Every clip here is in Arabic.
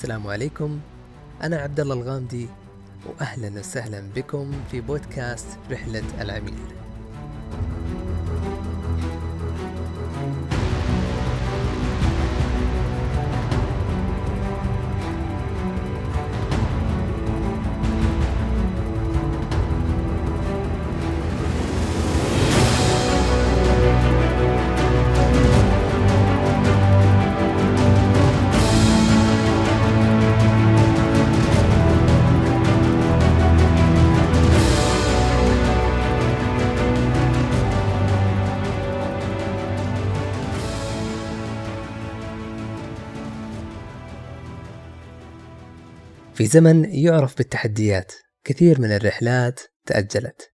السلام عليكم. أنا عبد الله الغامدي وأهلا وسهلا بكم في بودكاست رحلة العميل. في زمن يعرف بالتحديات. كثير من الرحلات تأجلت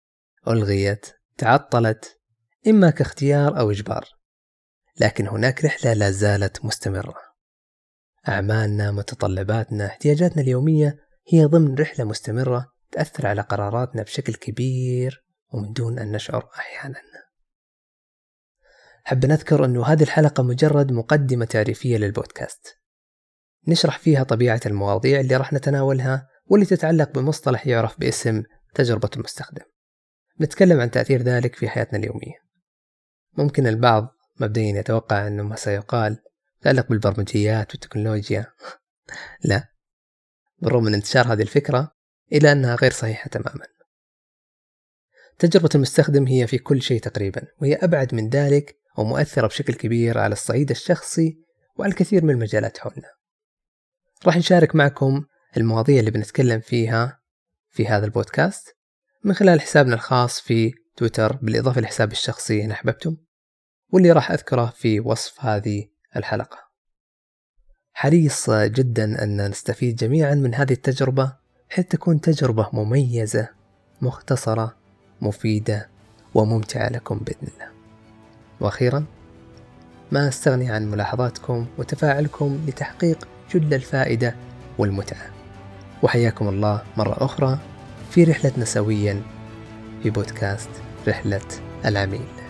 ألغيت تعطلت إما كاختيار أو إجبار. لكن هناك رحلة لا زالت مستمرة. أعمالنا متطلباتنا احتياجاتنا اليومية هي ضمن رحلة مستمرة تأثر على قراراتنا بشكل كبير ومن دون أن نشعر أحيانا. حب نذكر أنه هذه الحلقة مجرد مقدمة تعريفية للبودكاست. نشرح فيها طبيعة المواضيع اللي راح نتناولها واللي تتعلق بمصطلح يعرف باسم تجربة المستخدم. نتكلم عن تأثير ذلك في حياتنا اليومية. ممكن البعض مبدئيا يتوقع أنه ما سيقال يتعلق بالبرمجيات والتكنولوجيا. لا. بالرغم من انتشار هذه الفكرة إلا أنها غير صحيحة تماما. تجربة المستخدم هي في كل شيء تقريبا وهي أبعد من ذلك ومؤثرة بشكل كبير على الصعيد الشخصي وعلى الكثير من المجالات حولنا. راح نشارك معكم المواضيع اللي بنتكلم فيها في هذا البودكاست من خلال حسابنا الخاص في تويتر بالإضافة لحسابي الشخصي إن أحببتم واللي راح أذكره في وصف هذه الحلقة. حريص جدا أن نستفيد جميعا من هذه التجربة حيث تكون تجربة مميزة مختصرة مفيدة وممتعة لكم بإذن الله. وأخيرا ما أستغني عن ملاحظاتكم وتفاعلكم لتحقيق جل الفائدة والمتعة. وحياكم الله مرة أخرى في رحلتنا سويا في بودكاست رحلة العميل.